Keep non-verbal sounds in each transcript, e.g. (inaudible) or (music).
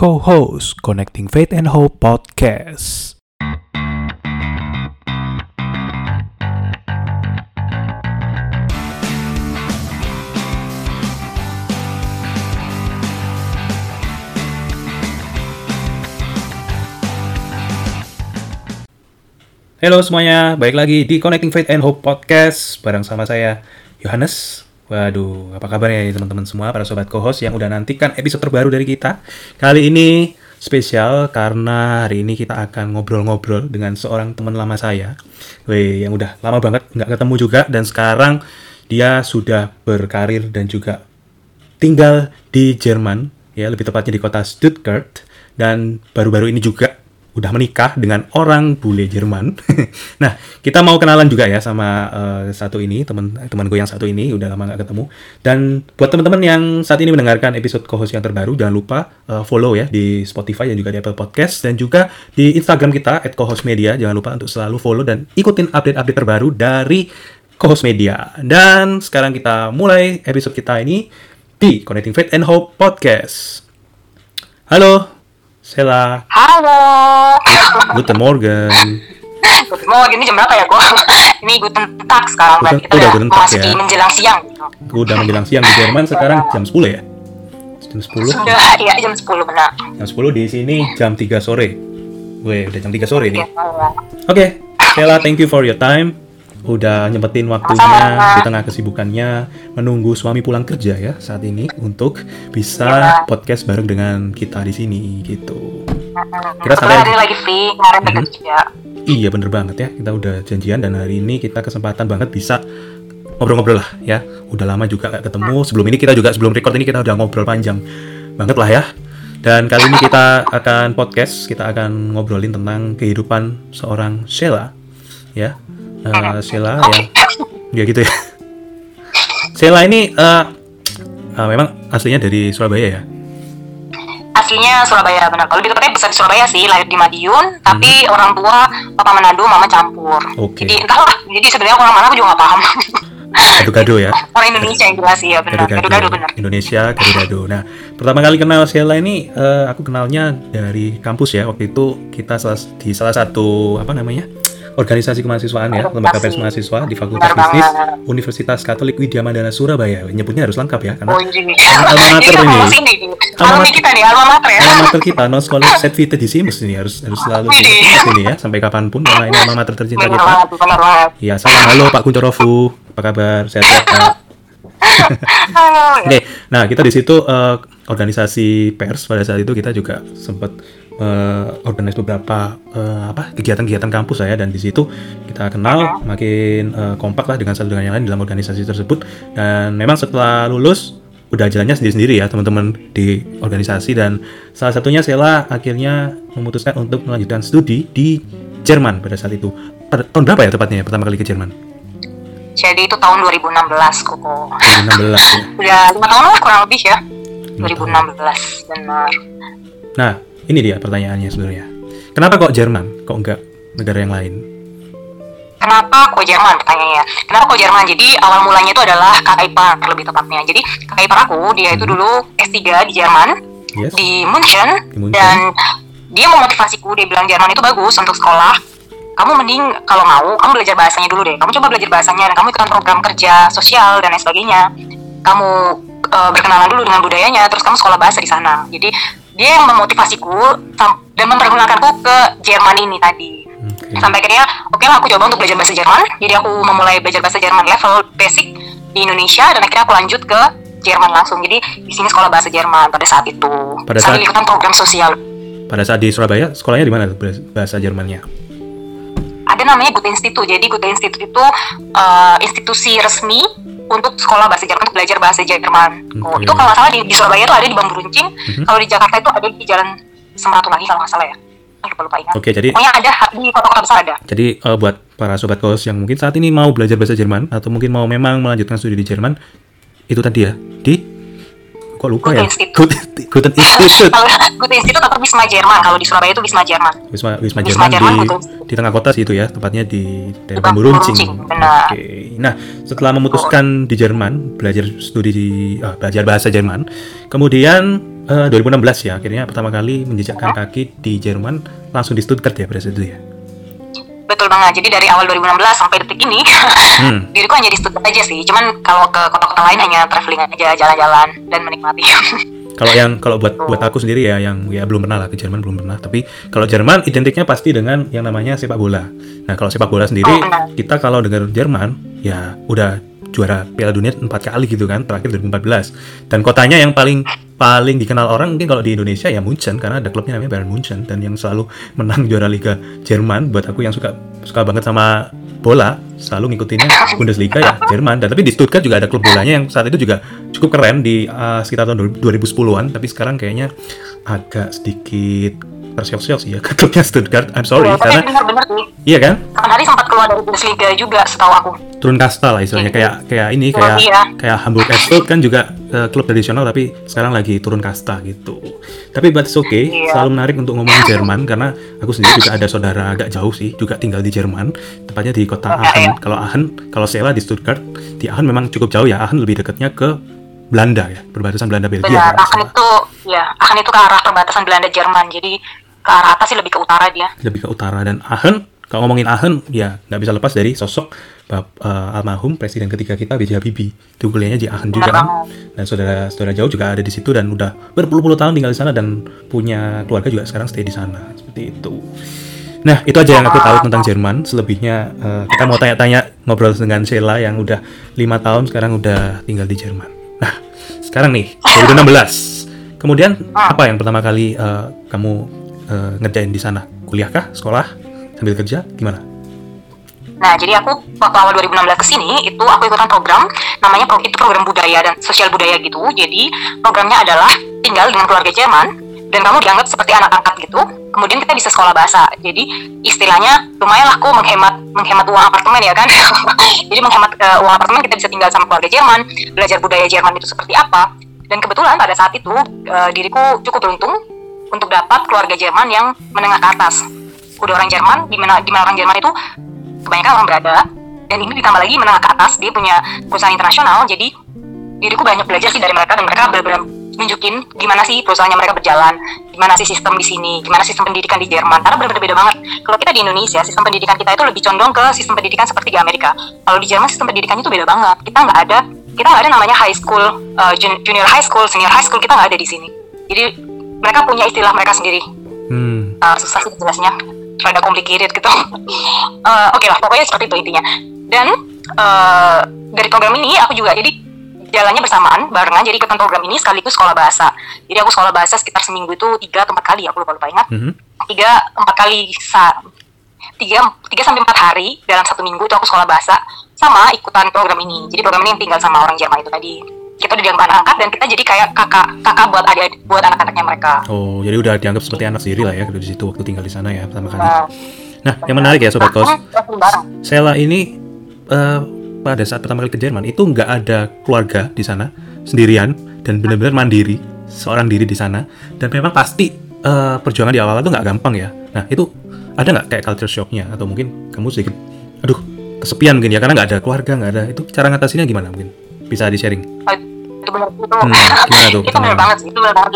co-host Connecting Faith and Hope Podcast. Halo semuanya, balik lagi di Connecting Faith and Hope Podcast bareng sama saya Yohanes. Waduh, apa kabarnya ya teman-teman semua para sobat co-host yang udah nantikan episode terbaru dari kita. Kali ini spesial karena hari ini kita akan ngobrol-ngobrol dengan seorang teman lama saya. Wih, yang udah lama banget nggak ketemu juga dan sekarang dia sudah berkarir dan juga tinggal di Jerman, ya lebih tepatnya di kota Stuttgart dan baru-baru ini juga udah menikah dengan orang bule Jerman. (laughs) nah, kita mau kenalan juga ya sama uh, satu ini, teman teman gue yang satu ini udah lama gak ketemu. Dan buat teman-teman yang saat ini mendengarkan episode co-host yang terbaru, jangan lupa uh, follow ya di Spotify dan juga di Apple Podcast dan juga di Instagram kita @co-host_media. Jangan lupa untuk selalu follow dan ikutin update-update terbaru dari co-host media. Dan sekarang kita mulai episode kita ini di Connecting Faith and Hope Podcast. Halo, Sela. Halo. Guten Morgen. Guten Morgen. Ini jam berapa ya, gua? Ini Guten Tag sekarang, Guten- Kita udah udah Guten Tag memasuki ya. menjelang siang. gitu. Udah menjelang siang di Jerman sekarang jam 10 ya? Jam 10? Sudah, ya jam 10 benar. Jam 10 di sini jam 3 sore. Weh, udah jam 3 sore nih. Oke, Sela, thank you for your time. Udah nyempetin waktunya di tengah kesibukannya menunggu suami pulang kerja ya saat ini untuk bisa Ya. podcast bareng dengan kita di sini gitu. Kita sampai- hari lagi free, kemarin Mhm. bekerja. Iya bener banget ya, kita udah janjian dan hari ini kita kesempatan banget bisa ngobrol-ngobrol lah ya. Udah lama juga gak ketemu, sebelum ini kita juga, sebelum record ini kita udah ngobrol panjang banget lah ya. Dan kali ini kita akan podcast, kita akan ngobrolin tentang kehidupan seorang Sheila ya. Eh, Sheila Oke. yang, ya gitu ya. Sheila ini eh, eh, memang aslinya dari Surabaya ya. Aslinya Surabaya benar. Kalau lebih tepatnya besar di Surabaya sih, lahir di Madiun, tapi Mhm. orang tua papa Manado, mama campur. Oke. Jadi entahlah. Jadi sebenarnya orang mana aku juga nggak paham. Gado-gado ya. (laughs) orang Indonesia yang jelas ya benar. Gado-gado benar. Indonesia gado-gado. Nah, pertama kali kenal Sheila ini eh, aku kenalnya dari kampus ya. Waktu itu kita salah, di salah satu apa namanya? Organisasi kemahasiswaan ya, lembaga pers mahasiswa di Fakultas Bisnis. Universitas Katolik Widya Mandala Surabaya. Nyebutnya harus lengkap ya karena Oh, ini. alma mater Ini. Alma mater. kita nih, alma mater ya. alma mater kita non scholar set vita decimus ini harus harus selalu diingat ini ya sampai kapan pun karena ini alma mater tercinta kita. banget, benar banget. Ya, salam halo Pak Kuncorofu. Apa kabar? Sehat-sehat, Pak? Oke, nah kita di situ eh, organisasi pers pada saat itu kita juga sempat eh, organize beberapa eh, apa kegiatan-kegiatan kampus saya dan di situ kita kenal makin eh, kompak lah dengan satu dengan yang lain dalam organisasi tersebut dan memang setelah lulus udah jalannya sendiri-sendiri ya teman-teman di organisasi dan salah satunya Sela akhirnya memutuskan untuk melanjutkan studi di Jerman pada saat itu. Pada tahun berapa ya tepatnya ya pertama kali ke Jerman? Jadi itu tahun 2016 koko. 2016 ya. (laughs) Udah lima tahun lah kurang lebih ya. Lima tahun. 2016 benar. Nah, ini dia pertanyaannya sebenarnya. Kenapa kok Jerman? Kok enggak negara yang lain? Kenapa kok Jerman pertanyaannya? Kenapa kok Jerman? Jadi awal mulanya itu adalah kakak ipar lebih tepatnya. Jadi kakak ipar aku dia itu dulu S3 di Jerman Yes. di München, Di München. dan dia memotivasiku dia bilang Jerman itu bagus untuk sekolah. Kamu mending kalau mau kamu belajar bahasanya dulu deh. Kamu coba belajar bahasanya dan kamu ikutan program kerja sosial dan lain sebagainya. Kamu eh, berkenalan dulu dengan budayanya, terus kamu sekolah bahasa di sana. Jadi dia yang memotivasiku dan memperkenalkanku ke Jerman ini tadi. Oke. sampai akhirnya oke lah aku coba untuk belajar bahasa Jerman. Jadi aku memulai belajar bahasa Jerman level basic di Indonesia dan akhirnya aku lanjut ke Jerman langsung. Jadi di sini sekolah bahasa Jerman pada saat itu. Pada saat- ikutan program sosial. Pada saat di Surabaya, sekolahnya di mana bahasa Jermannya? ada namanya Goethe Institute jadi Goethe Institute itu eh, institusi resmi untuk sekolah bahasa Jerman untuk belajar bahasa Jerman oh, Oke. itu kalau nggak salah di, di Surabaya itu ada di Bambu Runcing Mhm. kalau di Jakarta itu ada di Jalan Semratulagi kalau nggak salah ya lupa lupa ingat Oke, jadi pokoknya ada di kota-kota besar ada jadi eh, buat para sobat kos yang mungkin saat ini mau belajar bahasa Jerman atau mungkin mau memang melanjutkan studi di Jerman, itu tadi ya di kok lupa ya? Goethe Institute. Goethe Institute. kalau Goethe Institute atau Wisma Jerman kalau di Surabaya itu Wisma Jerman Wisma, Wisma Wisma Jerman, Jerman, di, betul. di tengah kota sih itu ya, tepatnya di daerah Bambu Runcing. Benar. Oke. Nah, setelah memutuskan di Jerman belajar studi di ah, belajar bahasa Jerman, kemudian eh, 2016 ya akhirnya pertama kali menjejakkan kaki di Jerman langsung di Stuttgart ya saat itu ya. Betul banget. Jadi dari awal 2016 sampai detik ini, (laughs) Hmm. diriku hanya di Stuttgart aja sih. Cuman kalau ke kota-kota lain hanya traveling aja, jalan-jalan dan menikmati. (laughs) Kalau yang kalau buat buat aku sendiri ya yang ya belum pernah lah ke Jerman belum pernah. Tapi kalau Jerman identiknya pasti dengan yang namanya sepak bola. Nah kalau sepak bola sendiri Oh, benar. kita kalau dengar Jerman ya udah juara Piala Dunia empat kali gitu kan terakhir 2014 dan kotanya yang paling paling dikenal orang mungkin kalau di Indonesia ya Munchen karena ada klubnya namanya Bayern Munchen dan yang selalu menang juara Liga Jerman buat aku yang suka suka banget sama bola selalu ngikutinnya Bundesliga ya Jerman dan tapi di Stuttgart juga ada klub bolanya yang saat itu juga cukup keren di uh, sekitar tahun 2010-an tapi sekarang kayaknya agak sedikit tersiok-siok sih ya ke klubnya Stuttgart I'm sorry Tapi karena sih. iya kan hari sempat keluar dari Bundesliga juga setahu aku. turun kasta lah istilahnya kayak kayak ini kayak Oh, iya. kayak Hamburg SV kan juga klub tradisional tapi sekarang lagi turun kasta gitu. Tapi but okay, Iya. selalu menarik untuk ngomongin Jerman karena aku sendiri juga ada saudara agak jauh sih juga tinggal di Jerman, tepatnya di kota Aachen. iya. Kalau Aachen, kalau Sela di Stuttgart, di Aachen memang cukup jauh ya. Aachen lebih dekatnya ke Belanda ya, perbatasan Belanda Belgia. Benar, salah. itu ya, akan itu ke arah perbatasan Belanda Jerman. Jadi ke arah atas sih lebih ke utara dia. lebih ke utara dan Aachen kalau ngomongin Aachen ya nggak bisa lepas dari sosok bap, eh, almarhum presiden ketiga kita B.J. Habibie. Itu kuliahnya di Aachen juga kan. Dan saudara-saudara jauh juga ada di situ dan udah berpuluh-puluh tahun tinggal di sana dan punya keluarga juga sekarang stay di sana. Seperti itu. Nah itu aja yang aku tahu tentang Jerman. Selebihnya eh, kita mau tanya-tanya ngobrol dengan Sheila yang udah lima tahun sekarang udah tinggal di Jerman. Nah sekarang nih 2016 kemudian apa yang pertama kali eh, kamu eh, ngerjain di sana? Kuliah kah sekolah? Sambil kerja? Gimana Nah, jadi aku waktu awal 2016 ke sini itu aku ikutan program namanya pro- itu program budaya dan sosial budaya gitu. Jadi programnya adalah tinggal dengan keluarga Jerman dan kamu dianggap seperti anak angkat gitu. Kemudian kita bisa sekolah bahasa. Jadi istilahnya lumayan lah aku menghemat menghemat uang apartemen ya kan. (laughs) jadi menghemat eh, uang apartemen kita bisa tinggal sama keluarga Jerman, belajar budaya Jerman itu seperti apa. Dan kebetulan pada saat itu eh, diriku cukup beruntung untuk dapat keluarga Jerman yang menengah ke atas. Udah orang Jerman, di mana di mana orang Jerman itu kebanyakan orang berada dan ini ditambah lagi menengah ke atas dia punya perusahaan internasional jadi diriku banyak belajar sih dari mereka dan mereka benar-benar nunjukin gimana sih perusahaannya mereka berjalan gimana sih sistem di sini gimana sistem pendidikan di Jerman karena benar-benar beda banget. Kalau kita di Indonesia sistem pendidikan kita itu lebih condong ke sistem pendidikan seperti di Amerika. Kalau di Jerman sistem pendidikannya itu beda banget. Kita nggak ada kita nggak ada namanya high school uh, jun- junior high school senior high school kita nggak ada di sini. Jadi mereka punya istilah mereka sendiri. Hmm. Uh, susah sih jelasnya rada complicated gitu. (laughs) Eh, oke lah pokoknya seperti itu intinya. Dan eh, dari program ini aku juga jadi jalannya bersamaan barengan jadi ikutan program ini sekaligus sekolah bahasa. Jadi aku sekolah bahasa sekitar seminggu itu tiga atau empat kali aku lupa lupa ingat. Mhm. tiga empat kali sa tiga tiga sampai empat hari dalam satu minggu itu aku sekolah bahasa sama ikutan program ini. Jadi program ini yang tinggal sama orang Jerman itu tadi kita udah dianggap anak angkat dan kita jadi kayak kakak kakak buat adik buat anak-anaknya mereka Oh, jadi udah dianggap seperti anak sendiri lah ya di situ waktu tinggal di sana ya pertama kali. Nah, Nah, yang menarik ya sobat kos. Sela ini eh, pada saat pertama kali ke Jerman itu nggak ada keluarga di sana sendirian dan benar-benar mandiri seorang diri di sana dan memang pasti eh, perjuangan di awal itu nggak gampang ya. Nah itu ada nggak kayak culture shocknya atau mungkin kamu sedikit, aduh kesepian mungkin ya karena nggak ada keluarga nggak ada itu cara ngatasinnya gimana mungkin bisa di sharing? Itu benar itu Hmm, tuh? itu benar banget sih itu benar banget.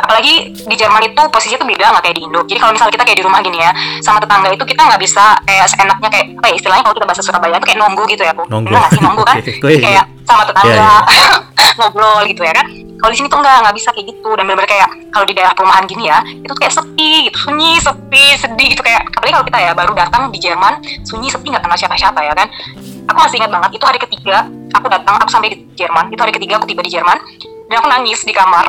Apalagi di Jerman itu posisinya tuh beda nggak kayak di Indo. Jadi kalau misalnya kita kayak di rumah gini ya sama tetangga itu kita nggak bisa kayak seenaknya kayak apa ya istilahnya kalau kita bahasa Surabaya itu kayak nonggo gitu ya bu. Bener nggak sih? Nonggo kan? (laughs) Kayak sama tetangga Iya, (laughs) ngobrol gitu ya kan? Kalau di sini tuh nggak nggak bisa kayak gitu. Dan benar-benar kayak kalau di daerah perumahan gini ya itu tuh kayak sepi gitu. Sunyi sepi sedih gitu kayak. Apalagi kalau kita ya baru datang di Jerman sunyi sepi nggak kenal siapa-siapa ya kan? Aku masih ingat banget itu hari ketiga aku datang aku sampai di Jerman. Itu hari ketiga aku tiba di Jerman. Dan aku nangis di kamar.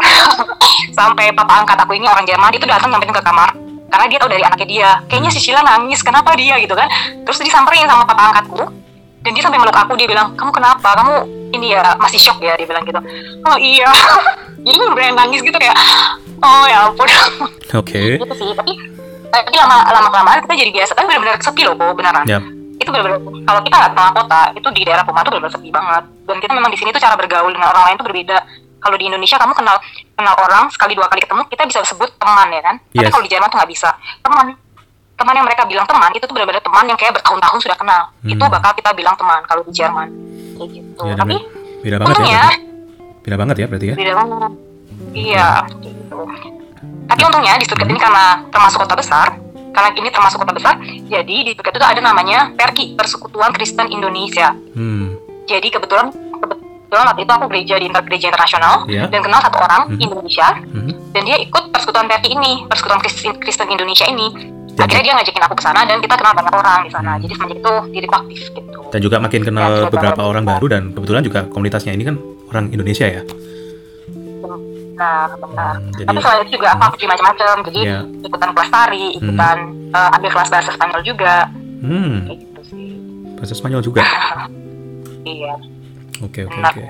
(laughs) Sampai papa angkat aku ini orang Jerman. Itu datang nyamperin ke kamar. Karena dia tahu dari anaknya dia. Kayaknya si Sheila nangis. Kenapa dia? Gitu kan. Terus disamperin sama papa angkatku. Dan dia sampai meluk aku. Dia bilang kamu kenapa? Kamu ini ya masih shock ya? Dia bilang gitu. Oh iya. (laughs) Jadi gue beneran nangis gitu kayak oh ya ampun. Oke. (laughs) gitu sih. Tapi tapi lama lama kelamaan kita jadi biasa. Tapi benar-benar sepi loh kok beneran. Ya. Itu benar-benar kalau kita tengah kota itu di daerah perumahan itu benar-benar sepi banget dan kita memang di sini tuh cara bergaul dengan orang lain tuh berbeda kalau di Indonesia kamu kenal kenal orang sekali dua kali ketemu kita bisa sebut teman ya kan tapi Yes. kalau di Jerman tuh nggak bisa teman teman yang mereka bilang teman itu tuh benar-benar teman yang kayak bertahun-tahun sudah kenal Hmm. itu bakal kita bilang teman kalau di Jerman kayak gitu Ya, tapi beda banget ya. untungnya berarti. Beda banget ya berarti ya. beda banget Iya, gitu. Tapi untungnya di Stuttgart ini karena termasuk kota besar, karena ini termasuk kota besar, jadi di Stuttgart itu ada namanya Perki, Persekutuan Kristen Indonesia. Hmm. Jadi kebetulan kebetulan waktu itu aku gereja di gereja internasional Iya. dan kenal satu orang Mhm. Indonesia Mhm. dan dia ikut Persekutuan Perki ini, Persekutuan Kristen, Kristen Indonesia ini. Jadi- Akhirnya dia ngajakin aku ke sana dan kita kenal banyak orang di sana. Jadi semenjak itu diriku aktif gitu. Dan juga makin Ya, kenal coba beberapa orang baru dan kebetulan juga komunitasnya ini kan orang Indonesia ya. Benar, benar. Hmm, jadi- Tapi selain itu juga aku di macam-macam. Jadi Iya. ikutan kelas tari, ikutan eh, ambil kelas bahasa Spanyol juga. Hmm. Kayak gitu sih. Bahasa Spanyol juga. (laughs) Iya. Oke oke oke.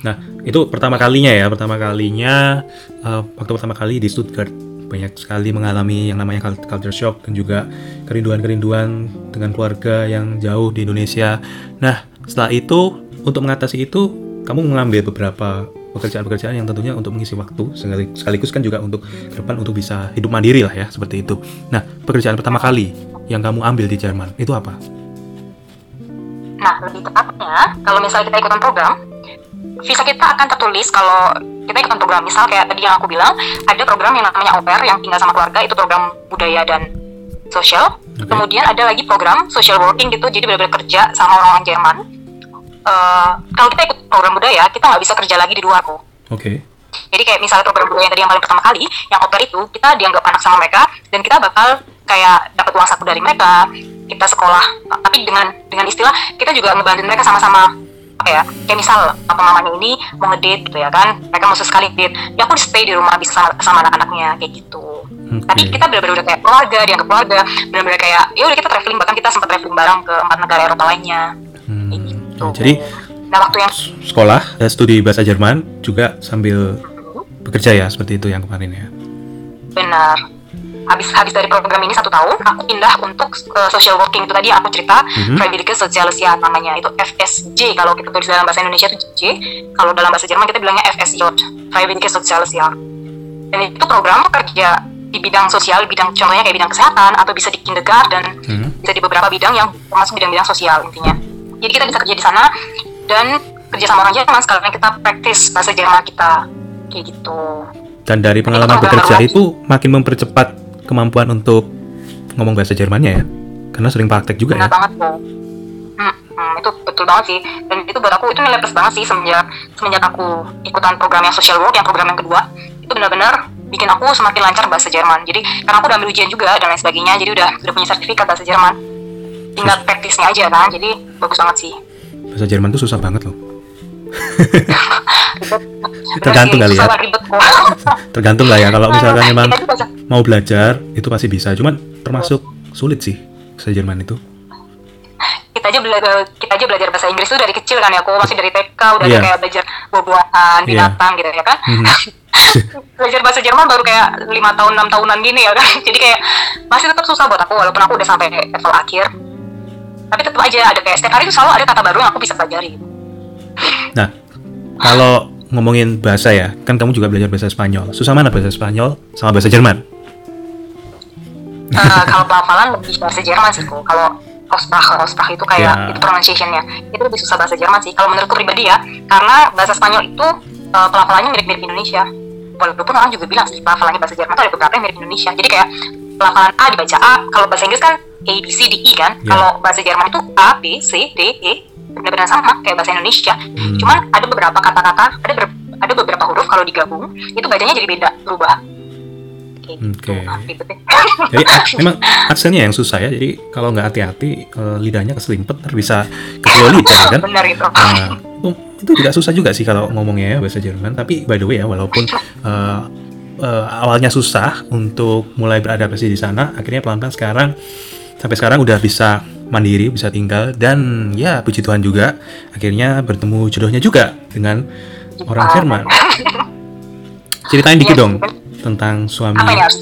Nah itu pertama kalinya ya, pertama kalinya eh, waktu pertama kali di Stuttgart banyak sekali mengalami yang namanya cult- culture shock dan juga kerinduan-kerinduan dengan keluarga yang jauh di Indonesia. Nah setelah itu untuk mengatasi itu kamu mengambil beberapa pekerjaan-pekerjaan yang tentunya untuk mengisi waktu sekali- sekaligus kan juga untuk ke depan untuk bisa hidup mandiri lah ya seperti itu. Nah pekerjaan pertama kali yang kamu ambil di Jerman itu apa? Nah, lebih tepatnya, kalau misalnya kita ikutan program, visa kita akan tertulis kalau kita ikutan program. Misal kayak tadi yang aku bilang, ada program yang namanya pair yang tinggal sama keluarga, itu program budaya dan sosial. Oke. Kemudian ada lagi program social working gitu, jadi benar-benar kerja sama orang-orang Jerman. Eh, kalau kita ikut program budaya, kita nggak bisa kerja lagi di luar kok. Oke. Jadi kayak misalnya program budaya yang tadi yang paling pertama kali, yang pair itu, kita dianggap anak sama mereka, dan kita bakal kayak dapat uang saku dari mereka, kita sekolah, tapi dengan dengan istilah kita juga ngebantuin mereka sama-sama apa ya, kayak misal apa mamanya ini mau ngedate gitu ya kan, mereka mau sekali date, ya aku stay di rumah bisa sama, sama anak-anaknya kayak gitu. Oke. Tapi kita benar-benar udah kayak keluarga, dianggap keluarga, benar-benar kayak ya udah kita traveling bahkan kita sempat traveling bareng ke empat negara Eropa lainnya. Kayak gitu. Jadi nah waktu yang sekolah dan studi bahasa Jerman juga sambil bekerja ya seperti itu yang kemarin ya. Benar. Habis habis dari program ini satu tahun, aku pindah untuk uh, social working itu tadi yang aku cerita, Mhm. Freiwillige Sozialisian namanya itu FSJ kalau kita tulis dalam bahasa Indonesia itu J, kalau dalam bahasa Jerman kita bilangnya FSJ, Freiwillige Sozialisian. Dan itu program kerja di bidang sosial, bidang contohnya kayak bidang kesehatan atau bisa di kindergarten, Hmm. bisa di beberapa bidang yang termasuk bidang-bidang sosial intinya. Jadi kita bisa kerja di sana dan kerja sama orang Jerman sekarang kita praktis bahasa Jerman kita. Kayak gitu. Dan dari pengalaman Itu bekerja itu makin mempercepat kemampuan untuk ngomong bahasa Jermannya ya. Karena sering praktek juga benar ya. banget tuh hmm, hmm, itu betul banget sih. Dan itu buat aku itu nilai plus banget sih semenjak semenjak aku ikutan program yang social work yang program yang kedua. Itu benar-benar bikin aku semakin lancar bahasa Jerman. Jadi karena aku udah ambil ujian juga dan lain sebagainya jadi udah udah punya sertifikat bahasa Jerman tinggal praktisnya aja kan jadi bagus banget sih Bahasa Jerman tuh susah banget loh. (laughs) Tergantung kali ya. (laughs) Tergantung lah ya kalau misalkan Nah, memang mau belajar itu pasti bisa. Cuman termasuk sulit sih bahasa Jerman itu. kita aja belajar kita aja belajar bahasa Inggris tuh dari kecil kan ya aku masih dari TK udah Iya. kayak belajar buah-buahan Iya. binatang gitu ya kan Mhm. (laughs) belajar bahasa Jerman baru kayak lima tahun enam tahunan gini ya kan jadi kayak masih tetap susah buat aku walaupun aku udah sampai level akhir tapi tetap aja ada kayak setiap hari tuh selalu ada kata baru yang aku bisa pelajari Nah, kalau ngomongin bahasa ya, kan kamu juga belajar bahasa Spanyol. Susah mana bahasa Spanyol sama bahasa Jerman? Eh, (laughs) kalau pelafalan lebih bahasa Jerman sih kok kalau Aussprache, Aussprache itu kayak Ya. itu pronunciation-nya itu lebih susah bahasa Jerman sih kalau menurutku pribadi ya karena bahasa Spanyol itu eh, pelafalannya mirip-mirip Indonesia walaupun orang juga bilang sih pelafalannya bahasa Jerman itu ada beberapa yang mirip Indonesia jadi kayak pelafalan A dibaca A kalau bahasa Inggris kan A B C D E kan Ya. kalau bahasa Jerman itu A B C D E benar-benar sama kayak bahasa Indonesia Hmm. cuman ada beberapa kata-kata ada ber- ada beberapa huruf kalau digabung itu bacanya jadi beda berubah kayak gitu Oke. Ah, deh. (laughs) Jadi ak- memang aksennya yang susah ya. Jadi kalau nggak hati-hati eh, lidahnya keselimpet ntar bisa keselio lidah (laughs) kan. benar itu Nah, itu, itu tidak susah juga sih kalau ngomongnya ya bahasa Jerman. Tapi by the way ya, walaupun eh, eh, awalnya susah untuk mulai beradaptasi di sana, akhirnya pelan-pelan sekarang sampai sekarang udah bisa mandiri, bisa tinggal dan ya puji Tuhan juga akhirnya bertemu jodohnya juga dengan orang Jerman. Ceritain dikit Iya, dong tentang suami. Apa yang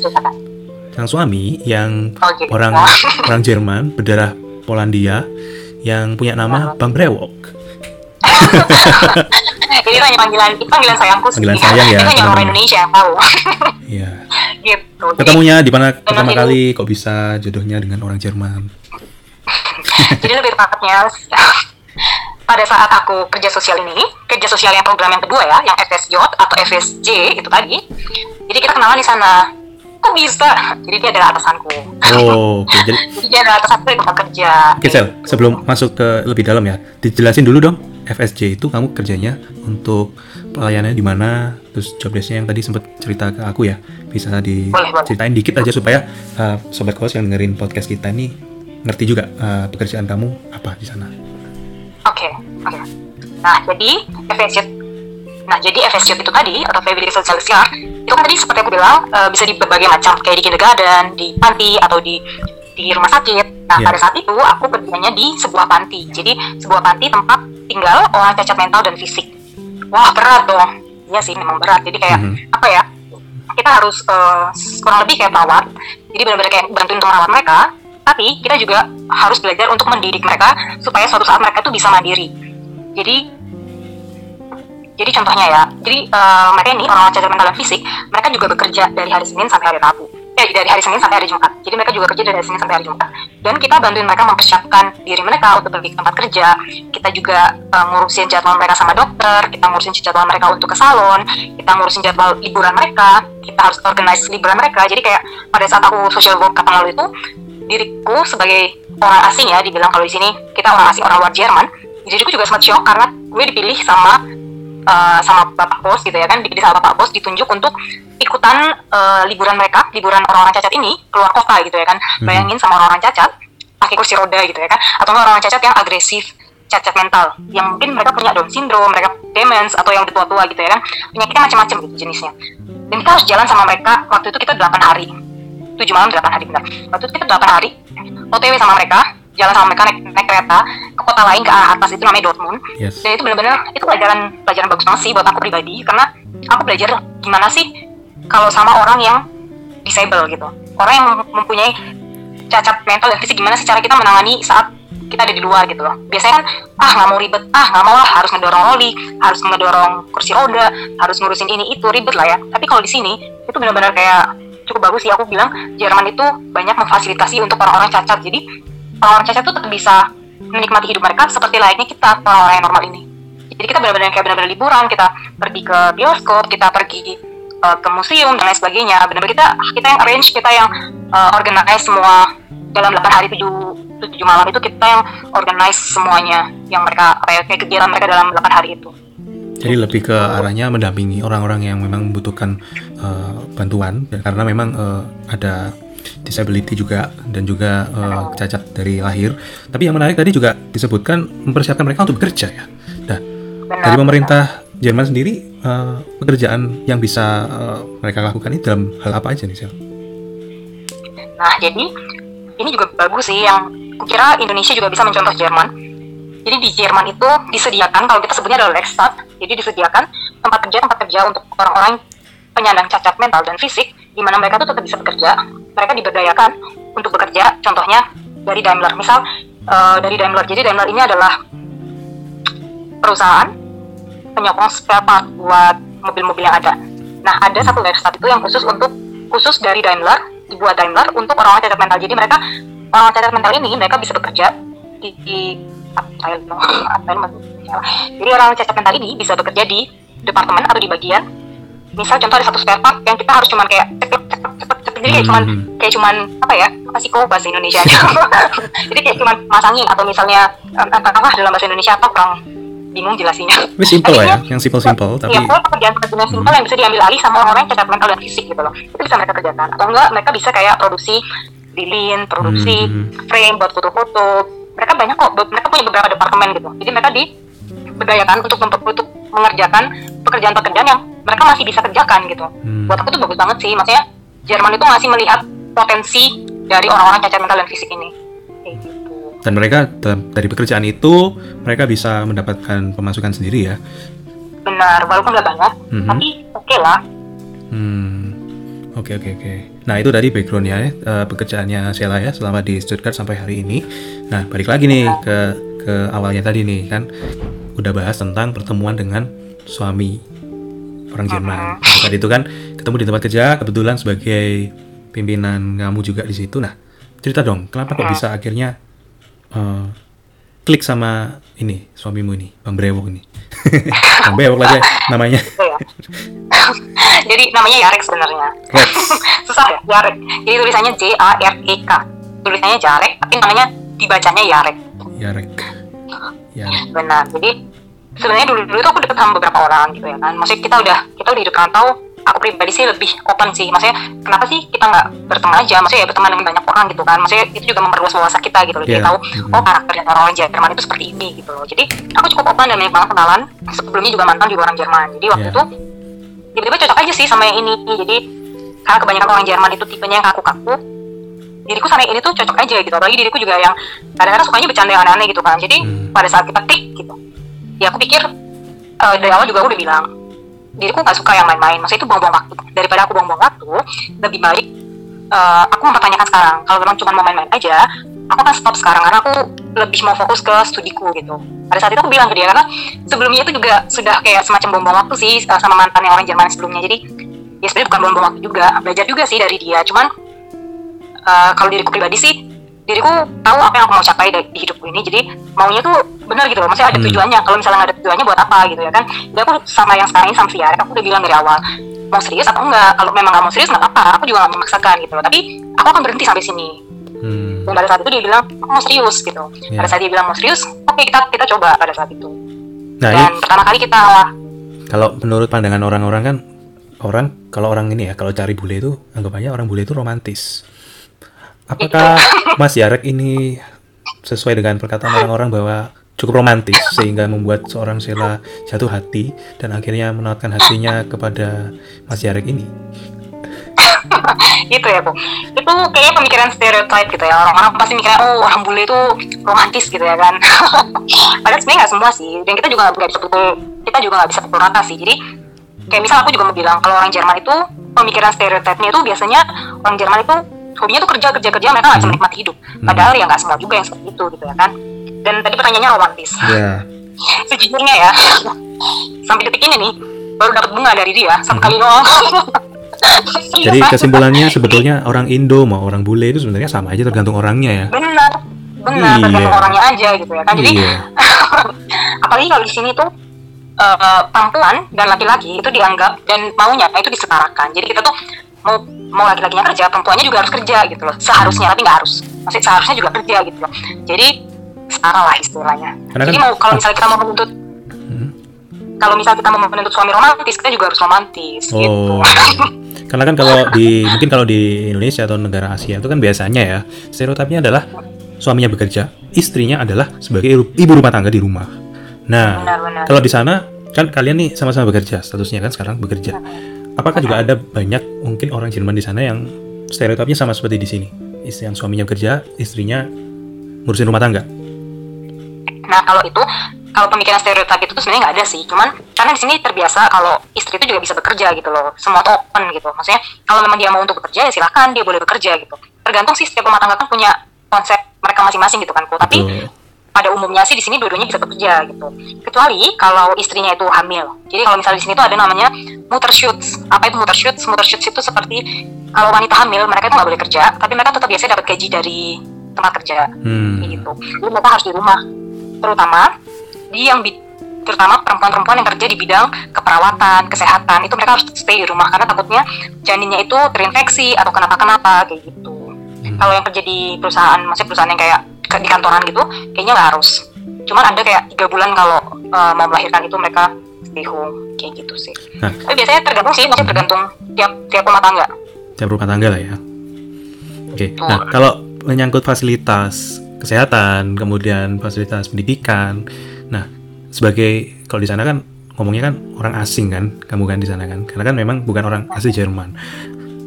sang suami yang orang (laughs) orang Jerman berdarah Polandia yang punya nama Bang Brewok. (laughs) Ini hanya panggilan, itu panggilan sayangku sih. Panggilan sayang ya, Itu hanya orang. Indonesia yang tahu. Iya. (laughs) gitu. Ketemunya di mana pertama ini- kali kok bisa jodohnya dengan orang Jerman? (laughs) jadi lebih tepatnya (laughs) pada saat aku kerja sosial ini, kerja sosial yang program yang kedua ya, yang FSJ atau FSJ itu tadi. Jadi kita kenalan di sana. Kok bisa? Jadi dia adalah atasanku. Oh, oke. Jadi Jadi dia adalah atasanku tempat kerja. Oke Sel, sebelum masuk ke lebih dalam ya, dijelasin dulu dong FSJ itu kamu kerjanya untuk pelayanannya di mana, terus job desk-nya yang tadi sempat cerita ke aku ya, bisa diceritain dikit aja supaya uh, sobat kos yang dengerin podcast kita ini ngerti juga uh, pekerjaan kamu apa di sana. Oke, oke. Nah, jadi FSJ Nah, jadi FSJ itu tadi atau Family Social Care itu kan tadi seperti aku bilang eh, bisa di berbagai macam kayak di kindergarten, di panti atau di di rumah sakit. Nah, Iya. pada saat itu aku kerjanya di sebuah panti. Jadi sebuah panti tempat tinggal orang cacat mental dan fisik. Wah, berat dong. Iya sih, memang berat. Jadi kayak Mhm. apa ya? Kita harus eh, kurang lebih kayak perawat. Jadi benar-benar kayak bantuin untuk merawat mereka. Tapi kita juga harus belajar untuk mendidik mereka supaya suatu saat mereka tuh bisa mandiri. Jadi jadi contohnya ya, jadi eh, mereka ini orang cacat mental dan fisik, mereka juga bekerja dari hari Senin sampai hari Rabu. Eh, dari hari Senin sampai hari Jumat. Jadi mereka juga kerja dari hari Senin sampai hari Jumat. Dan kita bantuin mereka mempersiapkan diri mereka untuk pergi ke tempat kerja. Kita juga eh, ngurusin jadwal mereka sama dokter, kita ngurusin jadwal mereka untuk ke salon, kita ngurusin jadwal liburan mereka, kita harus organize liburan mereka. Jadi kayak pada saat aku social work kapan lalu itu, diriku sebagai orang asing ya, dibilang kalau di sini kita orang asing, orang luar Jerman, diriku juga sempat shock karena gue dipilih sama uh, sama bapak bos gitu ya kan dipilih sama bapak bos ditunjuk untuk ikutan uh, liburan mereka liburan orang-orang cacat ini keluar kota gitu ya kan. Bayangin sama orang-orang cacat pakai kursi roda gitu ya kan atau orang-orang cacat yang agresif cacat mental yang mungkin mereka punya Down syndrome mereka demens atau yang tua-tua gitu ya kan penyakitnya macam-macam gitu jenisnya. Dan kita harus jalan sama mereka waktu itu kita 8 hari 7 malam 8 hari benar. Waktu itu kita 8 hari OTW sama mereka jalan sama mereka naik, naik kereta ke kota lain ke arah atas itu namanya Dortmund. Yes. dan itu benar-benar itu pelajaran pelajaran bagus banget sih buat aku pribadi karena aku belajar gimana sih kalau sama orang yang disable gitu. Orang yang mem- mempunyai cacat mental dan fisik gimana sih cara kita menangani saat kita ada di luar gitu loh. Biasanya kan ah nggak mau ribet ah nggak mau lah harus ngedorong loli harus ngedorong kursi roda harus ngurusin ini itu ribet lah ya. Tapi kalau di sini itu benar-benar kayak cukup bagus sih. Aku bilang Jerman itu banyak memfasilitasi untuk orang-orang cacat. Jadi orang-orang cacat tuh tetap bisa menikmati hidup mereka seperti layaknya kita orang-orang yang normal ini. Jadi kita benar-benar kayak benar-benar liburan kita pergi ke bioskop kita pergi uh, ke museum dan lain sebagainya. Benar-benar kita kita yang arrange kita yang uh, organize semua dalam 8 hari 7 7 malam itu kita yang organize semuanya yang mereka apa ya kayak kegiatan mereka dalam 8 hari itu. Jadi lebih ke arahnya mendampingi orang-orang yang memang membutuhkan uh, bantuan karena memang uh, ada disability juga dan juga uh, cacat dari lahir. Tapi yang menarik tadi juga disebutkan mempersiapkan mereka untuk bekerja ya. Nah, benar dari pemerintah Jerman sendiri uh, pekerjaan yang bisa uh, mereka lakukan ini dalam hal apa aja nih Sel? Nah, jadi ini juga bagus sih yang kukira Indonesia juga bisa mencontoh Jerman. Jadi di Jerman itu disediakan kalau kita sebutnya adalah Rechtsstaat, jadi disediakan tempat kerja tempat kerja untuk orang-orang penyandang cacat mental dan fisik di mana mereka tuh tetap bisa bekerja. Mereka diberdayakan untuk bekerja. Contohnya dari Daimler, misal eh, dari Daimler. Jadi Daimler ini adalah perusahaan penyokong spare part buat mobil-mobil yang ada. Nah, ada satu Werkstatt itu yang khusus untuk khusus dari Daimler, dibuat Daimler untuk orang-orang cacat mental. Jadi mereka orang cacat mental ini mereka bisa bekerja di, di ya? (laughs) Jadi orang cacat mental ini bisa bekerja di departemen atau di bagian misal contoh ada satu spare part yang kita harus cuman kayak cepet jadi kayak cuman Hmm. kayak cuman apa ya apa sih kok bahasa Indonesia (laughs) (laughs) jadi kayak cuman masangin atau misalnya em, katakanlah dalam bahasa Indonesia apa kurang bingung jelasinnya Tapi simple ya, yang simple-simple tapi Iya, pokoknya pekerjaan-pekerjaan yang simpel yang bisa diambil alih sama orang yang cacat mental dan fisik gitu loh. Itu bisa mereka kerjakan. Atau enggak, mereka bisa kayak produksi lilin, produksi Hmm. frame buat foto-foto. Mereka banyak kok, mereka punya beberapa departemen gitu. Jadi mereka diberdayakan untuk untuk mengerjakan pekerjaan-pekerjaan yang mereka masih bisa kerjakan gitu. Hmm. Buat aku tuh bagus banget sih. Maksudnya Jerman itu masih melihat potensi dari orang-orang cacat mental dan fisik ini. Kayak gitu. dan mereka dari pekerjaan itu mereka bisa mendapatkan pemasukan sendiri ya. Benar, walaupun nggak banyak, Mhm. tapi oke lah. Hmm, oke oke oke. Nah itu tadi backgroundnya ya, pekerjaannya Sheila ya selama di Stuttgart sampai hari ini. Nah balik lagi nih ke ke awalnya tadi nih kan udah bahas tentang pertemuan dengan suami orang Jerman. Nah, tadi itu kan ketemu di tempat kerja kebetulan sebagai pimpinan kamu juga di situ. Nah cerita dong kenapa kok bisa akhirnya eh, klik sama ini suamimu ini, Bang Brewok ini. (laughs) Bang Brewok lagi namanya. Gitu ya. (laughs) Jadi namanya Yarek sebenarnya. (laughs) Susah ya, Yarek. Jadi tulisannya J A R E K. Tulisannya Jarek, tapi namanya dibacanya Yarek. Yarek. Yarek. Benar. Jadi sebenarnya dulu dulu tuh aku deket sama beberapa orang gitu ya kan. Maksudnya kita udah kita udah hidup rantau. Aku pribadi sih lebih open sih. Maksudnya kenapa sih kita nggak berteman aja? Maksudnya ya berteman dengan banyak orang gitu kan. Maksudnya itu juga memperluas wawasan kita gitu loh. Jadi Iya. tahu oh karakter orang-orang Jerman itu seperti ini gitu loh. Jadi aku cukup open dan banyak banget kenalan. Sebelumnya juga mantan juga orang Jerman. Jadi waktu Iya. itu tiba-tiba cocok aja sih sama yang ini. Jadi karena kebanyakan orang Jerman itu tipenya yang kaku-kaku, diriku sama yang ini tuh cocok aja gitu apalagi diriku juga yang kadang-kadang sukanya bercanda yang aneh-aneh gitu kan jadi Hmm. pada saat kita klik gitu ya aku pikir eh, dari awal juga aku udah bilang diriku nggak suka yang main-main. Maksudnya itu buang-buang waktu. Daripada aku buang-buang waktu lebih baik eh, aku mempertanyakan sekarang. Kalau memang cuma mau main-main aja aku akan stop sekarang. Karena aku lebih mau fokus ke studiku gitu. Pada saat itu aku bilang ke dia karena sebelumnya itu juga sudah kayak semacam buang-buang waktu sih eh, sama mantan yang orang Jerman sebelumnya. Jadi ya sebenarnya bukan buang-buang waktu juga belajar juga sih dari dia. Cuman eh, kalau diriku pribadi sih diriku tahu apa yang aku mau capai di hidupku ini jadi maunya tuh benar gitu loh. Maksudnya ada Hmm. tujuannya. Kalau misalnya nggak ada tujuannya buat apa gitu ya kan? Jadi aku sama yang sekarang ini sama Yarek aku udah bilang dari awal mau serius atau enggak? Kalau memang nggak mau serius nggak apa-apa. Aku juga nggak memaksakan gitu loh. Tapi aku akan berhenti sampai sini. Hmm. dan pada saat itu dia bilang aku mau serius gitu. Ya. pada saat dia bilang mau serius oke kita kita coba pada saat itu. Nah, ini dan pertama kali kita kalau menurut pandangan orang-orang kan orang kalau orang ini ya kalau cari bule itu anggapannya orang bule itu romantis. Apakah Mas Yarek ini sesuai dengan perkataan orang-orang bahwa cukup romantis sehingga membuat seorang Sheila jatuh hati dan akhirnya menawarkan hatinya kepada Mas Yarek ini? gitu ya bu. Itu kayaknya pemikiran stereotype gitu ya. Orang-orang pasti mikirnya oh orang bule itu romantis gitu ya kan. (laughs) Padahal sebenarnya nggak semua sih. Dan kita juga nggak bisa pukul kita juga nggak bisa pukul rata sih. Jadi kayak misal aku juga mau bilang kalau orang Jerman itu pemikiran stereotipnya itu biasanya orang Jerman itu hobinya tuh kerja kerja kerja mereka nggak bisa Hmm. menikmati hidup padahal ya nggak semua juga yang seperti itu gitu ya kan dan tadi pertanyaannya romantis Ya. (laughs) sejujurnya ya sampai detik ini nih baru dapat bunga dari dia satu Hmm. kali doang (laughs) Jadi kesimpulannya sebetulnya orang Indo mau orang bule itu sebenarnya sama aja tergantung orangnya ya. benar benar Iya. tergantung orangnya aja gitu ya kan jadi Iya. (laughs) apalagi kalau di sini tuh eh, perempuan dan laki-laki itu dianggap dan maunya itu disetarakan jadi kita tuh mau mau laki-lakinya kerja perempuannya juga harus kerja gitu loh seharusnya tapi nggak harus maksudnya seharusnya juga kerja gitu loh jadi setara lah istilahnya Karena jadi kan- mau kalau misalnya kita mau menuntut Hmm. kalau misalnya kita mau menuntut suami romantis kita juga harus romantis gitu Oh. (laughs) Karena kan kalau di mungkin kalau di Indonesia atau negara Asia itu kan biasanya ya stereotipnya adalah suaminya bekerja, istrinya adalah sebagai ibu- rumah tangga di rumah. Nah, benar-benar kalau di sana kan kalian nih sama-sama bekerja, statusnya kan sekarang bekerja. Apakah juga ada banyak mungkin orang Jerman di sana yang stereotipnya sama seperti di sini? Istri yang suaminya bekerja, istrinya ngurusin rumah tangga. Nah kalau itu kalau pemikiran stereotip itu tuh sebenarnya nggak ada sih, cuman karena di sini terbiasa kalau istri itu juga bisa bekerja gitu loh, semua tuh open gitu. Maksudnya kalau memang dia mau untuk bekerja ya silakan dia boleh bekerja gitu. Tergantung sih setiap rumah tangga kan punya konsep mereka masing-masing gitu kan, kok. Tapi Betul. Pada umumnya sih di sini dua-duanya bisa bekerja gitu. Kecuali kalau istrinya itu hamil. Jadi kalau misalnya di sini tuh ada namanya Mutterschutz. Apa itu Mutterschutz? Mutterschutz itu seperti kalau wanita hamil mereka itu nggak boleh kerja, tapi mereka tetap biasanya dapat gaji dari tempat kerja Hmm. gitu. Jadi mereka harus di rumah, terutama di yang terutama perempuan-perempuan yang kerja di bidang keperawatan, kesehatan itu mereka harus stay di rumah karena takutnya janinnya itu terinfeksi atau kenapa-kenapa kayak gitu. Hmm. Kalau yang kerja di perusahaan, maksudnya perusahaan yang kayak di kantoran gitu, kayaknya nggak harus. Cuman ada kayak tiga bulan kalau uh, mau melahirkan itu mereka stay home kayak gitu sih. Nah. Tapi biasanya tergantung sih, maksudnya tergantung tiap tiap rumah tangga. tiap rumah tangga lah ya. Oke, Betul. nah kalau menyangkut fasilitas kesehatan, kemudian fasilitas pendidikan, nah sebagai kalau di sana kan ngomongnya kan orang asing kan, kamu kan di sana kan, karena kan memang bukan orang asli Jerman.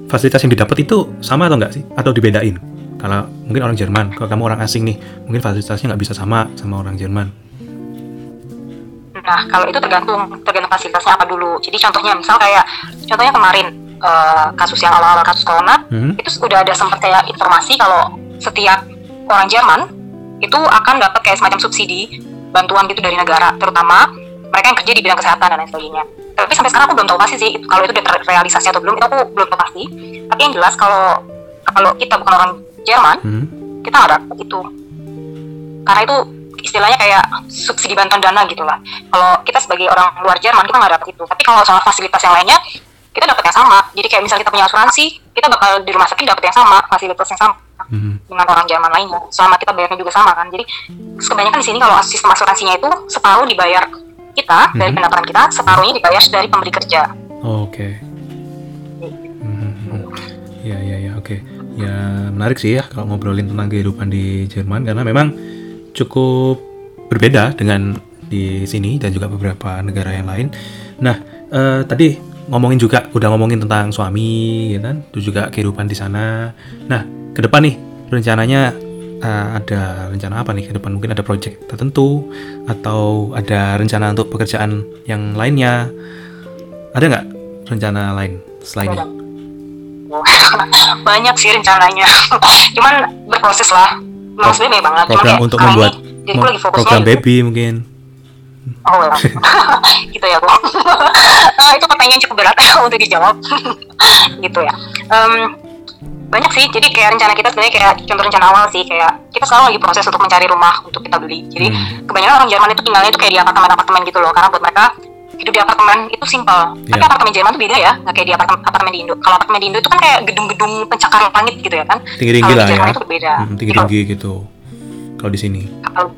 Fasilitas yang didapat itu sama atau enggak sih? Atau dibedain? Kalau mungkin orang Jerman, kalau kamu orang asing nih, mungkin fasilitasnya nggak bisa sama sama orang Jerman. Nah, kalau itu tergantung tergantung fasilitasnya apa dulu. Jadi contohnya misal kayak contohnya kemarin eh, kasus yang awal-awal kasus corona Hmm? itu sudah ada sempat kayak informasi kalau setiap orang Jerman itu akan dapat kayak semacam subsidi bantuan gitu dari negara, terutama mereka yang kerja di bidang kesehatan dan lain sebagainya. Tapi sampai sekarang aku belum tahu pasti sih kalau itu udah terrealisasi atau belum, itu aku belum tahu pasti. Tapi yang jelas kalau kalau kita bukan orang Jerman, Hmm? kita nggak dapat itu karena itu istilahnya kayak subsidi bantuan dana gitu lah. Kalau kita sebagai orang luar Jerman kita nggak dapat itu. Tapi kalau soal fasilitas yang lainnya kita dapat yang sama. Jadi kayak misal kita punya asuransi, kita bakal di rumah sakit dapat yang sama, fasilitas yang sama Mhm. dengan orang Jerman lainnya. Selama kita bayarnya juga sama kan. Jadi kebanyakan di sini kalau sistem asuransinya itu separuh dibayar kita dari Mhm. pendapatan kita, separuhnya dibayar dari pemberi kerja. Oke. Menarik sih ya kalau ngobrolin tentang kehidupan di Jerman karena memang cukup berbeda dengan di sini dan juga beberapa negara yang lain. Nah, eh, tadi ngomongin juga udah ngomongin tentang suami, ya kan? Terus juga kehidupan di sana. Nah, ke depan nih rencananya eh, ada rencana apa nih ke depan? Mungkin ada project tertentu atau ada rencana untuk pekerjaan yang lainnya? Ada nggak rencana lain selain ini? (laughs) banyak sih rencananya. (laughs) Cuman berproses lah. Memang sebenarnya banyak banget. Cuman program kayak untuk membuat ini, jadi lagi fokusnya program baby mungkin. Oh ya (laughs) gitu ya bu. Eh, itu pertanyaan cukup berat untuk dijawab. Gitu ya. Em, banyak sih. Jadi kayak rencana kita sebenarnya kayak contoh rencana awal sih. Kayak kita selalu lagi proses untuk mencari rumah untuk kita beli. Jadi Hmm. kebanyakan orang Jerman itu tinggalnya itu kayak di apartemen-apartemen gitu loh. Karena buat mereka hidup di apartemen itu simpel tapi Iya. apartemen Jerman tuh beda ya nggak kayak di apartemen, apartemen di Indo kalau apartemen di Indo itu kan kayak gedung-gedung pencakar langit gitu ya kan tinggi-tinggi lah di ya itu berbeda Hmm, tinggi-tinggi gitu kalau di sini kalau-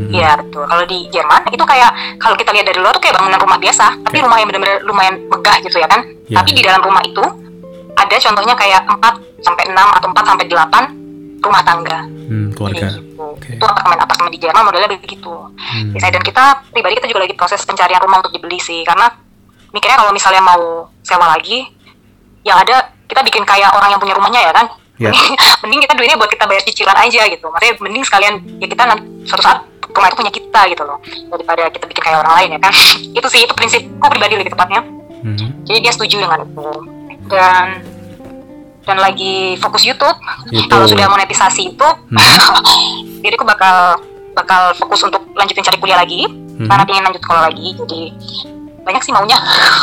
Hmm. Iya betul. Kalau di Jerman itu kayak kalau kita lihat dari luar tuh kayak bangunan rumah biasa, tapi Oke. rumah yang benar-benar lumayan megah gitu ya kan. Iya, tapi iya. di dalam rumah itu ada contohnya kayak 4 sampai 6 atau 4 sampai 8 rumah tangga. Hmm, keluarga gitu. Oke. Itu apartemen-apartemen di Jerman modelnya begitu. Hmm. Biasanya dan kita pribadi kita juga lagi proses pencarian rumah untuk dibeli sih karena mikirnya kalau misalnya mau sewa lagi yang ada kita bikin kayak orang yang punya rumahnya ya kan. Iya. (laughs) mending kita duitnya buat kita bayar cicilan aja gitu. Maksudnya mending sekalian ya kita nanti suatu saat rumah itu punya kita gitu loh daripada kita bikin kayak orang lain ya kan. (laughs) itu sih itu prinsipku pribadi lebih tepatnya. Hmm. Jadi dia setuju dengan itu. Dan dan lagi fokus YouTube. YouTube. Kalau sudah monetisasi itu, Hmm. (laughs) jadi aku bakal bakal fokus untuk lanjutin cari kuliah lagi Hmm. karena pengen lanjut sekolah lagi. Jadi banyak sih maunya.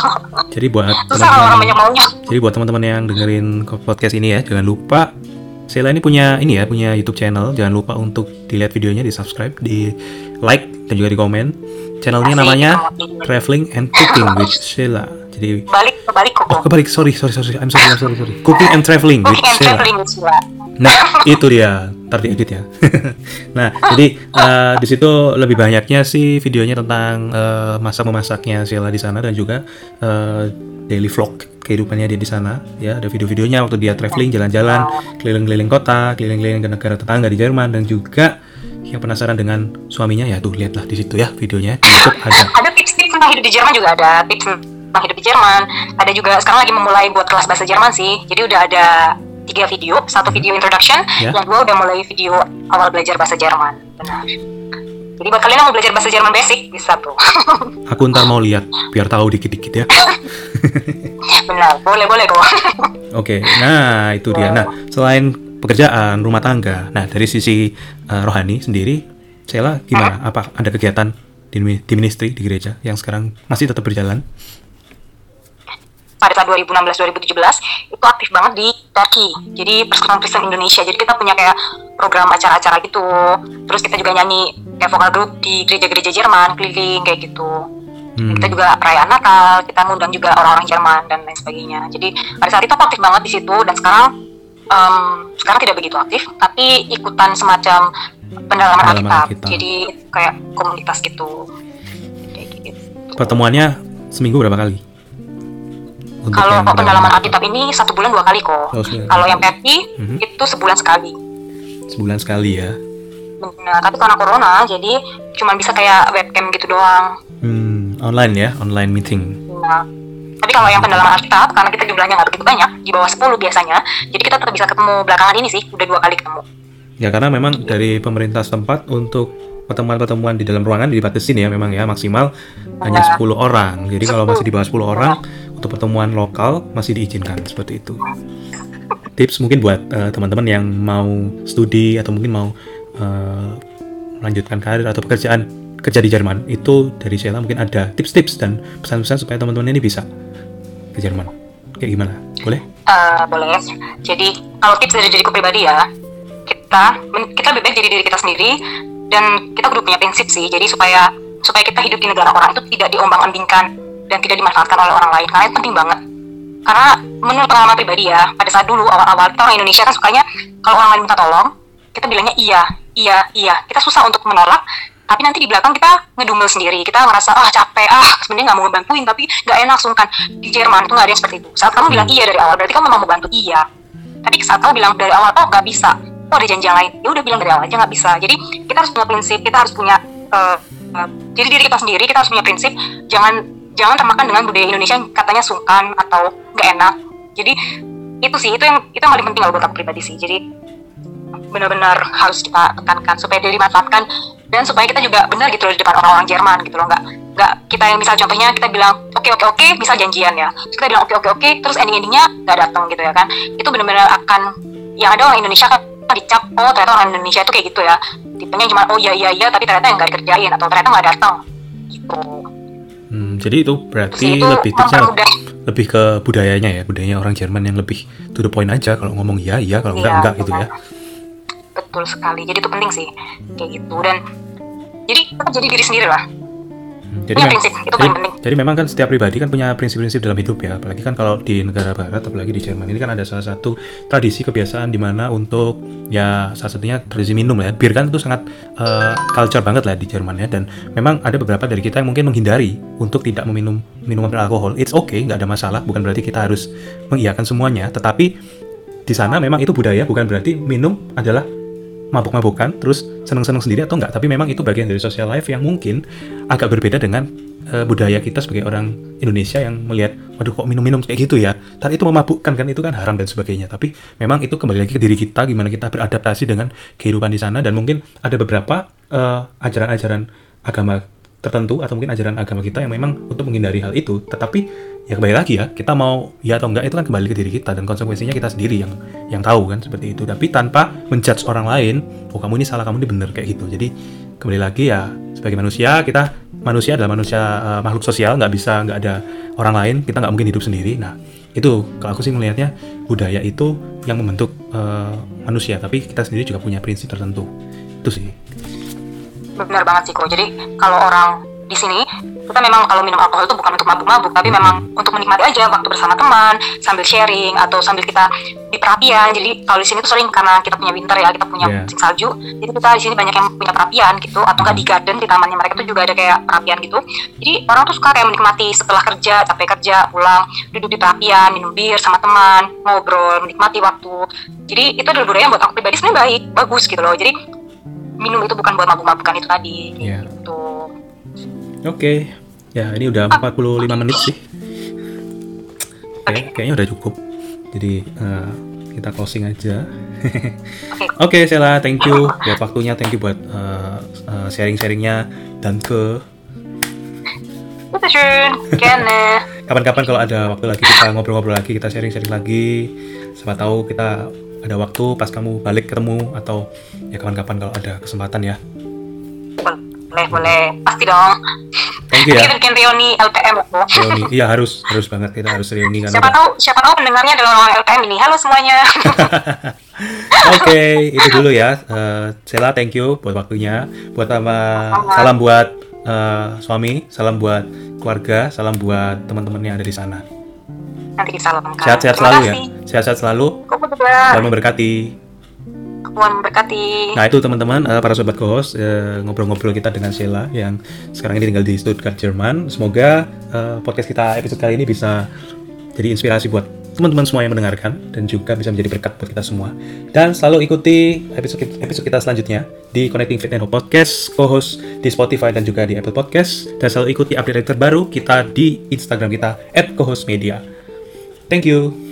(laughs) jadi buat kalau orang teman-teman banyak maunya. jadi buat teman-teman yang dengerin podcast ini ya jangan lupa Sheila ini punya ini ya punya YouTube channel jangan lupa untuk dilihat videonya di subscribe di like dan juga di komen channelnya namanya. Traveling and Cooking with Sheila jadi Balik kebalik kok. oh kebalik sorry sorry sorry I'm sorry I'm sorry sorry Cooking and Traveling with Sheila traveling with Sheila. Nah, itu dia. Ntar diedit ya. (laughs) nah, jadi eh, di situ lebih banyaknya sih videonya tentang eh, masak memasaknya Sheila di sana dan juga eh, daily vlog kehidupannya dia di sana. Ya, ada video-videonya waktu dia traveling, jalan-jalan, keliling-keliling kota, keliling-keliling ke negara tetangga di Jerman dan juga yang penasaran dengan suaminya ya tuh lihatlah di situ ya videonya di YouTube ada. Ada tips-tips tentang hidup di Jerman juga ada tips tentang hidup di Jerman. Ada juga sekarang lagi memulai buat kelas bahasa Jerman sih. Jadi udah ada tiga video, satu video introduction, Ya. yang kedua udah mulai video awal belajar bahasa Jerman. Benar. Jadi buat kalian yang mau belajar bahasa Jerman basic bisa tuh. (laughs) Aku ntar mau lihat biar tahu dikit-dikit ya. Benar, boleh boleh kok. Oke, nah itu dia. Nah, selain pekerjaan, rumah tangga, nah dari sisi eh, rohani sendiri, Sheila gimana? Apa ada kegiatan di, di ministry di gereja yang sekarang masih tetap berjalan? pada tahun 2016-2017 itu aktif banget di Turki. Jadi Persekutuan Kristen Indonesia. Jadi kita punya kayak program acara-acara gitu. Terus kita juga nyanyi kayak vokal grup di gereja-gereja Jerman keliling kayak gitu. Hmm, kita juga perayaan Natal kita ngundang juga orang-orang Jerman dan lain sebagainya. Jadi pada saat itu aku aktif banget di situ dan sekarang em, sekarang tidak begitu aktif tapi ikutan semacam pendalaman Pendalaman Alkitab Alkitab. jadi kayak komunitas gitu kayak gitu pertemuannya seminggu berapa kali? Kalau pendalaman Alkitab ini satu bulan dua kali kok. Oh. Kalau yang PFP Mhm. itu sebulan sekali. sebulan sekali ya. Nah, tapi karena corona jadi cuma bisa kayak webcam gitu doang. Hmm, online ya, online meeting. Nah, tapi kalau yang pendalaman Alkitab karena kita jumlahnya nggak begitu banyak, di bawah 10 biasanya, jadi kita tetap bisa ketemu belakangan ini sih, udah dua kali ketemu. Ya karena memang dari pemerintah setempat untuk pertemuan-pertemuan di dalam ruangan dibatasin ya memang ya maksimal hanya 10 orang. Jadi kalau masih di bawah 10 orang untuk pertemuan lokal masih diizinkan seperti itu. Tips mungkin buat eh, teman-teman yang mau studi atau mungkin mau eh, melanjutkan karir atau pekerjaan kerja di Jerman itu dari Sheila mungkin ada tips-tips dan pesan-pesan supaya teman-teman ini bisa ke Jerman. Kayak gimana? Boleh? Eh, boleh. Jadi kalau tips dari diriku pribadi ya, kita kita lebih jadi diri kita sendiri dan kita kudu punya prinsip sih jadi supaya supaya kita hidup di negara orang itu tidak diombang-ambingkan dan tidak dimanfaatkan oleh orang lain karena itu penting banget karena menurut pengalaman pribadi ya pada saat dulu awal-awal kita orang Indonesia kan sukanya kalau orang lain minta tolong kita bilangnya iya iya iya kita susah untuk menolak tapi nanti di belakang kita ngedumel sendiri. Kita ngerasa ah capek. Ah sebenarnya nggak mau ngebantuin tapi nggak enak. Sungkan di Jerman itu nggak ada yang seperti itu. Saat kamu bilang iya dari awal berarti kamu mau bantu. Iya. Tapi saat kamu bilang dari awal oh nggak bisa. Oh ada janji yang lain? Ya udah bilang dari awal aja nggak bisa. Jadi kita harus punya prinsip. Kita harus punya uh, uh, jadi diri kita sendiri kita harus punya prinsip. Jangan jangan termakan dengan budaya Indonesia yang katanya sungkan atau nggak enak. Jadi itu sih itu yang itu yang paling penting kalau buat aku pribadi sih. Jadi benar-benar harus kita tekankan supaya dia dimanfaatkan dan supaya kita juga benar gitu loh di depan orang-orang Jerman gitu loh. Nggak nggak kita yang misal contohnya kita bilang oke okay, oke okay, oke okay, bisa janjian ya. Terus kita bilang oke okay, oke okay, oke terus ending endingnya nggak datang gitu ya kan. Itu benar-benar akan yang ada orang Indonesia kan dicap oh ternyata orang Indonesia itu kayak gitu ya. Tipenya cuma oh iya iya iya tapi ternyata yang nggak dikerjain atau ternyata nggak datang gitu. Hmm, jadi itu berarti itu lebih tipsnya lebih ke budayanya ya budayanya orang Jerman yang lebih to the point aja kalau ngomong iya iya kalau enggak iya, enggak gitu ya betul sekali. Jadi itu penting sih. Kayak gitu. Dan jadi kita jadi diri sendiri lah. Jadi, punya prinsip, itu jadi, penting. jadi memang kan setiap pribadi kan punya prinsip-prinsip dalam hidup ya. Apalagi kan kalau di negara barat apalagi di Jerman ini kan ada salah satu tradisi kebiasaan di mana untuk ya salah satunya tradisi minum ya. Bir kan itu sangat uh, culture banget lah di Jerman ya. Dan memang ada beberapa dari kita yang mungkin menghindari untuk tidak meminum minuman beralkohol. It's okay nggak ada masalah. Bukan berarti kita harus mengiyakan semuanya. Tetapi di sana memang itu budaya bukan berarti minum adalah mabuk-mabukan terus seneng-seneng sendiri atau enggak. Tapi memang itu bagian dari social life yang mungkin agak berbeda dengan uh, budaya kita sebagai orang Indonesia yang melihat waduh kok minum-minum kayak gitu ya? Tadi itu memabukkan kan itu kan haram dan sebagainya. Tapi memang itu kembali lagi ke diri kita gimana kita beradaptasi dengan kehidupan di sana. Dan mungkin ada beberapa uh, ajaran-ajaran agama tertentu atau mungkin ajaran agama kita yang memang untuk menghindari hal itu. Tetapi ya kembali lagi ya kita mau ya atau enggak itu kan kembali ke diri kita dan konsekuensinya kita sendiri yang yang tahu kan seperti itu. Tapi tanpa menjudge orang lain oh kamu ini salah kamu ini benar kayak gitu. Jadi kembali lagi ya sebagai manusia kita manusia adalah manusia uh, makhluk sosial nggak bisa nggak ada orang lain kita nggak mungkin hidup sendiri. Nah itu kalau aku sih melihatnya budaya itu yang membentuk uh, manusia tapi kita sendiri juga punya prinsip tertentu. Itu sih. Benar banget sih kok jadi kalau orang di sini kita memang kalau minum alkohol itu bukan untuk mabuk-mabuk tapi memang untuk menikmati aja waktu bersama teman sambil sharing atau sambil kita di perapian. Jadi kalau di sini tuh sering karena kita punya winter ya kita punya yeah. salju jadi kita di sini banyak yang punya perapian gitu atau enggak di garden di tamannya mereka tuh juga ada kayak perapian gitu. Jadi orang tuh suka kayak menikmati setelah kerja capek kerja pulang duduk di perapian minum bir sama teman ngobrol menikmati waktu. Jadi itu adalah budaya yang buat aku pribadi sebenarnya baik bagus gitu loh. Jadi minum itu bukan buat mabuk-mabukan itu tadi yeah. gitu Oke, okay. ya ini udah 45 menit sih. Oke, kayaknya udah cukup. Jadi uh, kita closing aja. Oke, (laughs) okay, Sela, thank you buat waktunya, thank you buat uh, uh, sharing-sharingnya dan ke. Kapan-kapan kalau ada waktu lagi kita ngobrol-ngobrol lagi, kita sharing-sharing lagi. Siapa tahu kita ada waktu pas kamu balik ketemu atau ya kapan-kapan kalau ada kesempatan ya boleh boleh pasti dong Thank you ya. Kita bikin reuni LPM loh. Reuni, iya harus harus banget kita harus reuni kan. Siapa tahu siapa tahu pendengarnya adalah orang LPM ini. Halo semuanya. (laughs) Oke, okay, itu dulu ya. Uh, Sela, thank you buat waktunya. Buat sama salam buat uh, suami, salam buat keluarga, salam buat teman-teman yang ada di sana. Nanti disalamkan. Sehat-sehat selalu ya. Sehat-sehat selalu. Selalu memberkati. Nah itu teman-teman uh, para sobat co-host uh, ngobrol-ngobrol kita dengan Sheila yang sekarang ini tinggal di Stuttgart Jerman. Semoga uh, podcast kita episode kali ini bisa jadi inspirasi buat teman-teman semua yang mendengarkan dan juga bisa menjadi berkat buat kita semua. Dan selalu ikuti episode episode kita selanjutnya di Connecting Fit and Hope Podcast, co-host di Spotify dan juga di Apple Podcast. Dan selalu ikuti update terbaru kita di Instagram kita @co-hostmedia. Thank you.